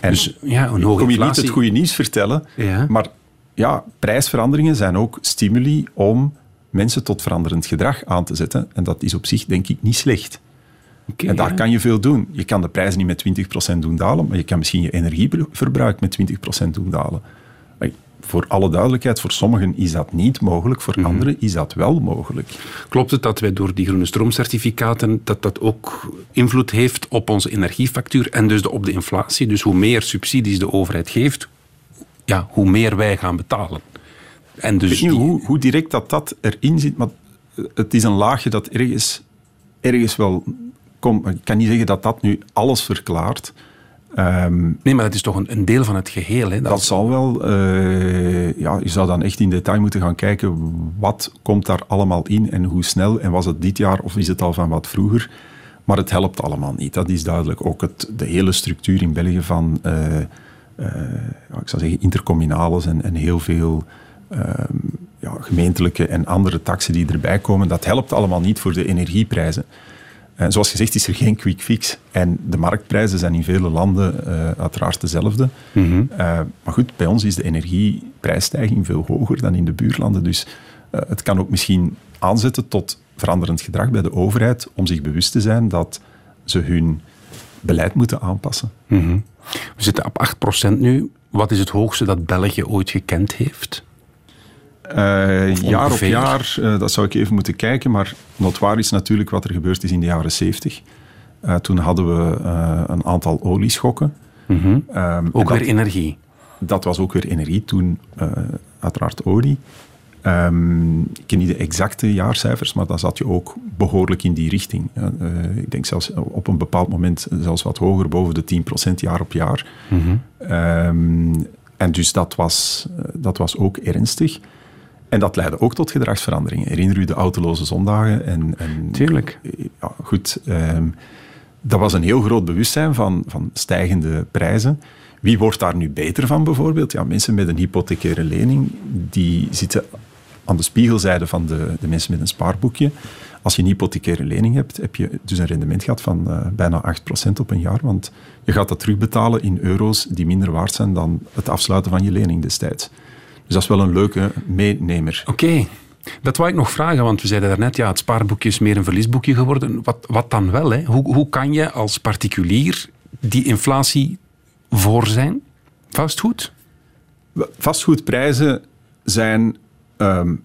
En Dus ja, een hoge kom je niet het goede nieuws vertellen, Ja. maar ja, prijsveranderingen zijn ook stimuli om mensen tot veranderend gedrag aan te zetten. En dat is op zich denk ik niet slecht. En daar ja. kan je veel doen. Je kan de prijzen niet met 20% doen dalen, maar je kan misschien je energieverbruik met 20% doen dalen. Voor alle duidelijkheid, voor sommigen is dat niet mogelijk, voor Mhm. anderen is dat wel mogelijk. Klopt het dat wij door die groene stroomcertificaten dat dat ook invloed heeft op onze energiefactuur en dus de- op de inflatie? Dus hoe meer subsidies de overheid geeft, ja, hoe meer wij gaan betalen. En Ik dus weet niet die- hoe, hoe direct dat, dat erin zit, maar het is een laagje dat ergens, ergens wel komt. Ik kan niet zeggen dat dat nu alles verklaart. Ehm, Nee, maar dat is toch een, een deel van het geheel. Hè? dat zal wel. eh, ja, je zou dan echt in detail moeten gaan kijken wat komt daar allemaal in en hoe snel. En was het dit jaar of is het al van wat vroeger? Maar het helpt allemaal niet. Dat is duidelijk. Ook het, de hele structuur in België van, ja, ik zou zeggen, intercommunales en, en heel veel ehm, ja, gemeentelijke en andere taxen die erbij komen, dat helpt allemaal niet voor de energieprijzen. En zoals gezegd is er geen quick fix. En de marktprijzen zijn in vele landen eh, uiteraard dezelfde. Mhm. Eh, maar goed, bij ons is de energieprijsstijging veel hoger dan in de buurlanden. Dus eh, het kan ook misschien aanzetten tot veranderend gedrag bij de overheid om zich bewust te zijn dat ze hun beleid moeten aanpassen. Mhm. We zitten op 8% nu. Wat is het hoogste dat België ooit gekend heeft? Eh, jaar op jaar, eh, dat zou ik even moeten kijken, maar notwaar is natuurlijk wat er gebeurd is in de jaren 70. Eh, toen hadden we een aantal olieschokken. Mhm. Ehm, Ook dat- weer energie. dat was ook weer energie, toen uiteraard olie. Ehm, ik ken niet de exacte jaarcijfers, maar dan zat je ook behoorlijk in die richting. Ik denk zelfs op een bepaald moment zelfs wat hoger, boven de 10% jaar op jaar. Mhm. Ehm, en dus dat was, dat was ook ernstig. En dat leidde ook tot gedragsveranderingen. Herinner u de autoloze zondagen? En, en, Tuurlijk. Ja, goed. ehm, dat was een heel groot bewustzijn van, van stijgende prijzen. Wie wordt daar nu beter van bijvoorbeeld? Ja, mensen met een hypothecaire lening, die zitten aan de spiegelzijde van de, de mensen met een spaarboekje. Als je een hypothecaire lening hebt, heb je dus een rendement gehad van eh, bijna 8% op een jaar. Want je gaat dat terugbetalen in euro's die minder waard zijn dan het afsluiten van je lening destijds. Dus dat is wel een leuke meenemer. Oké. Dat wou ik nog vragen, want we zeiden daarnet, ja, het spaarboekje is meer een verliesboekje geworden. Wat, wat dan wel? Hè? Hoe, hoe kan je als particulier die inflatie voor zijn? Vastgoed? Vastgoedprijzen zijn, ehm,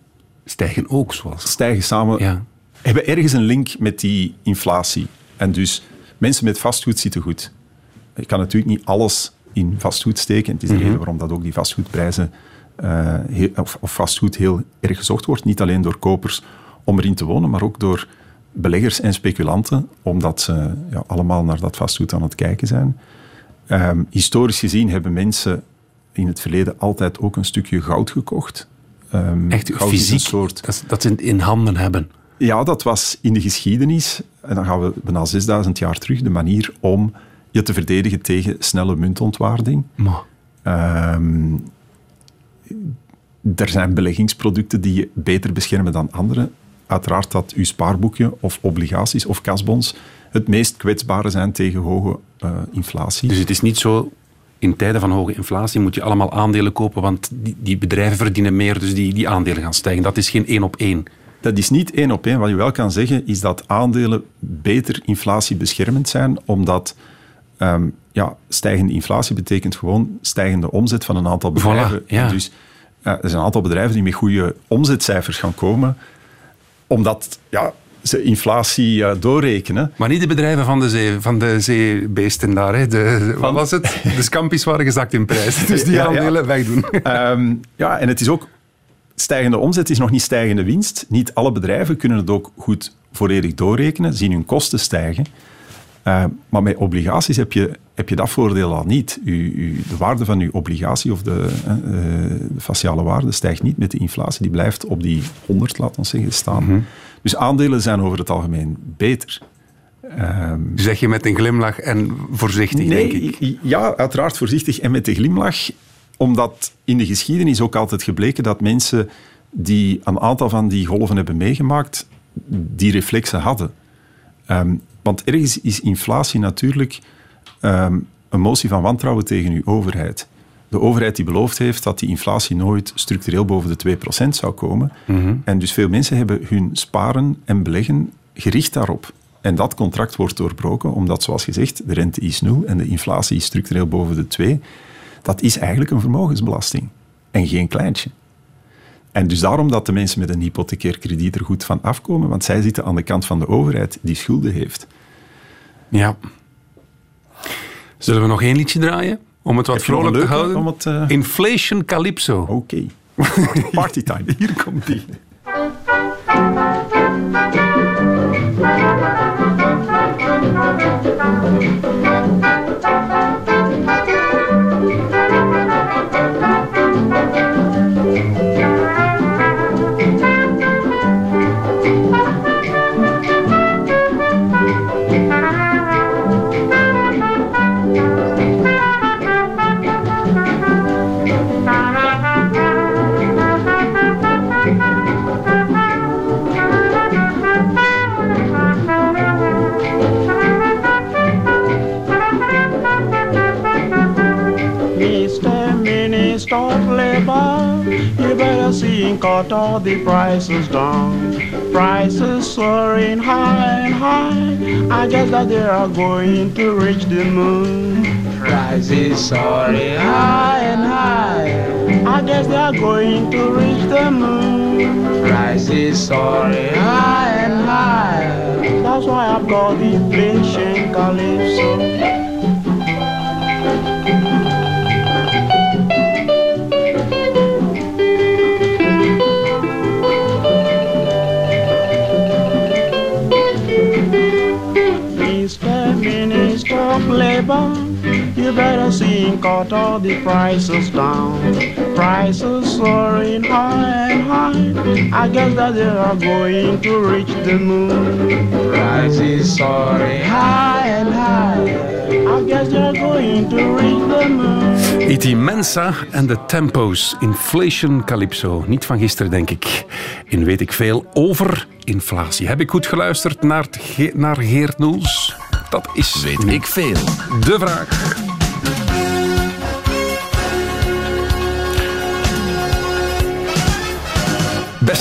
Stijgen ook, zoals... stijgen samen, Ja. hebben ergens een link met die inflatie. En dus mensen met vastgoed zitten goed. Je kan natuurlijk niet alles in vastgoed steken. Het is de Mhm. reden waarom dat ook die vastgoedprijzen eh, heel- of, of vastgoed heel erg gezocht wordt. Niet alleen door kopers om erin te wonen, maar ook door beleggers en speculanten, omdat ze ja, allemaal naar dat vastgoed aan het kijken zijn. Ehm, historisch gezien hebben mensen in het verleden altijd ook een stukje goud gekocht. Ehm, Echt goud is fysiek, Een soort, dat, dat ze het in handen hebben. ja, dat was in de geschiedenis, en dan gaan we bijna 6000 jaar terug, de manier om je te verdedigen tegen snelle muntontwaarding. Ehm, er zijn beleggingsproducten die je beter beschermen dan andere. Uiteraard dat uw spaarboekje of obligaties of kasbons het meest kwetsbare zijn tegen hoge eh, inflatie. dus het is niet zo, in tijden van hoge inflatie moet je allemaal aandelen kopen, want die, die bedrijven verdienen meer, dus die, die aandelen gaan stijgen. Dat is geen één op één. Dat is niet één op één. Wat je wel kan zeggen, is dat aandelen beter inflatiebeschermend zijn, omdat ehm, ja, stijgende inflatie betekent gewoon stijgende omzet van een aantal bedrijven. Voilà, ja. Dus er zijn een aantal bedrijven die met goede omzetcijfers gaan komen, omdat ja, ze inflatie eh, doorrekenen. Maar niet de bedrijven van de, zee, van de zeebeesten daar. Hè. De, wat was het? De scampi's waren gezakt in prijs. <laughs> Dus die Ja, ja. aandelen wegdoen. <laughs> Ehm, ja, en het is ook stijgende omzet is nog niet stijgende winst. Niet alle bedrijven kunnen het ook goed volledig doorrekenen, zien hun kosten stijgen. Uh, maar met obligaties heb je, heb je dat voordeel al niet. U, u, de waarde van uw obligatie of de, uh, de faciale waarde stijgt niet met de inflatie. Die blijft op die 100, laten we zeggen, staan. Mhm. Dus aandelen zijn over het algemeen beter. Um, zeg je met een glimlach en voorzichtig, nee, denk ik. Ja, uiteraard voorzichtig en met een glimlach. Omdat in de geschiedenis ook altijd gebleken dat mensen die een aantal van die golven hebben meegemaakt, die reflexen hadden. Um, want ergens is inflatie natuurlijk um, een motie van wantrouwen tegen uw overheid. De overheid die beloofd heeft dat die inflatie nooit structureel boven de 2% zou komen. En dus veel mensen hebben hun sparen en beleggen gericht daarop. En dat contract wordt doorbroken, omdat, zoals gezegd, de rente is nul en de inflatie is structureel boven de 2. Dat is eigenlijk een vermogensbelasting. En geen kleintje. En dus daarom dat de mensen met een hypothecair krediet er goed van afkomen, want zij zitten aan de kant van de overheid die schulden heeft. Ja. Zullen we nog één liedje draaien? Om het wat vrolijk te houden? het, eh, Inflation Calypso. Oké. <laughs> Partytime. Hier komt die. Cut all the prices down. Prices soaring high and high. I guess that they are going to reach the moon. Prices soaring high and high. I guess they are going to reach the moon. Prices soaring high and high. That's why I've got the inflation calypso. You better see cut all the prices down. Prices soaring high and high. I guess that they are going to reach the moon. Prices soaring high and high. I guess they're going to reach the moon. Iti Mensa en de Tempo's. Inflation Calypso. Niet van gisteren, denk ik. In weet ik veel over inflatie. Heb ik goed geluisterd naar, naar Geert Noels? Dat is Weet ik veel. de vraag.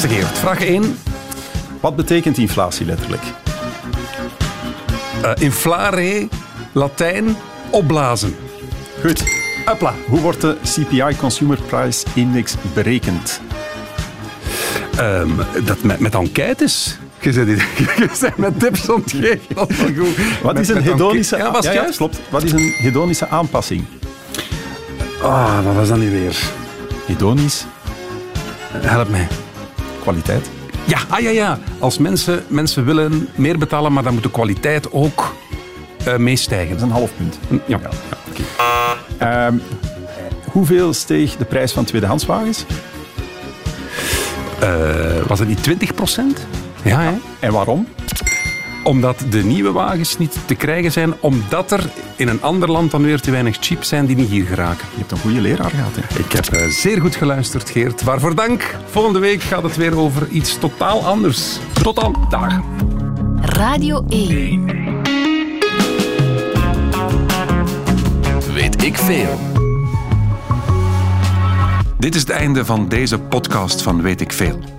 Vraag 1. Wat betekent inflatie letterlijk? Uh, inflare, Latijn, opblazen. Goed. Hopla. Hoe wordt de CPI Consumer Price Index berekend? Ehm, dat met, met enquêtes. Je bent, <laughs> met tips ontgeven. Dat is wel goed. Wat Met- is een hedonische... Ja, was ja, klopt. Wat is een hedonische aanpassing? Ah, wat was dat nu weer? Hedonisch, Help mij. Kwaliteit. Ja, ah, ja, ja. Als mensen, mensen willen meer betalen, maar dan moet de kwaliteit ook eh meestijgen. Dat is een half punt. Ja. Ehm, hoeveel steeg de prijs van tweedehandswagens? Eh, was het niet 20 procent? Ja, hè? En waarom? Omdat de nieuwe wagens niet te krijgen zijn, omdat er in een ander land dan weer te weinig chips zijn die niet hier geraken. Je hebt een goede leraar gehad. Hè? Ik heb eh, zeer goed geluisterd, Geert. Waarvoor dank. Volgende week gaat het weer over iets totaal anders. Tot dan. Dag. Radio 1. Weet ik veel. Dit is het einde van deze podcast van Weet ik Veel.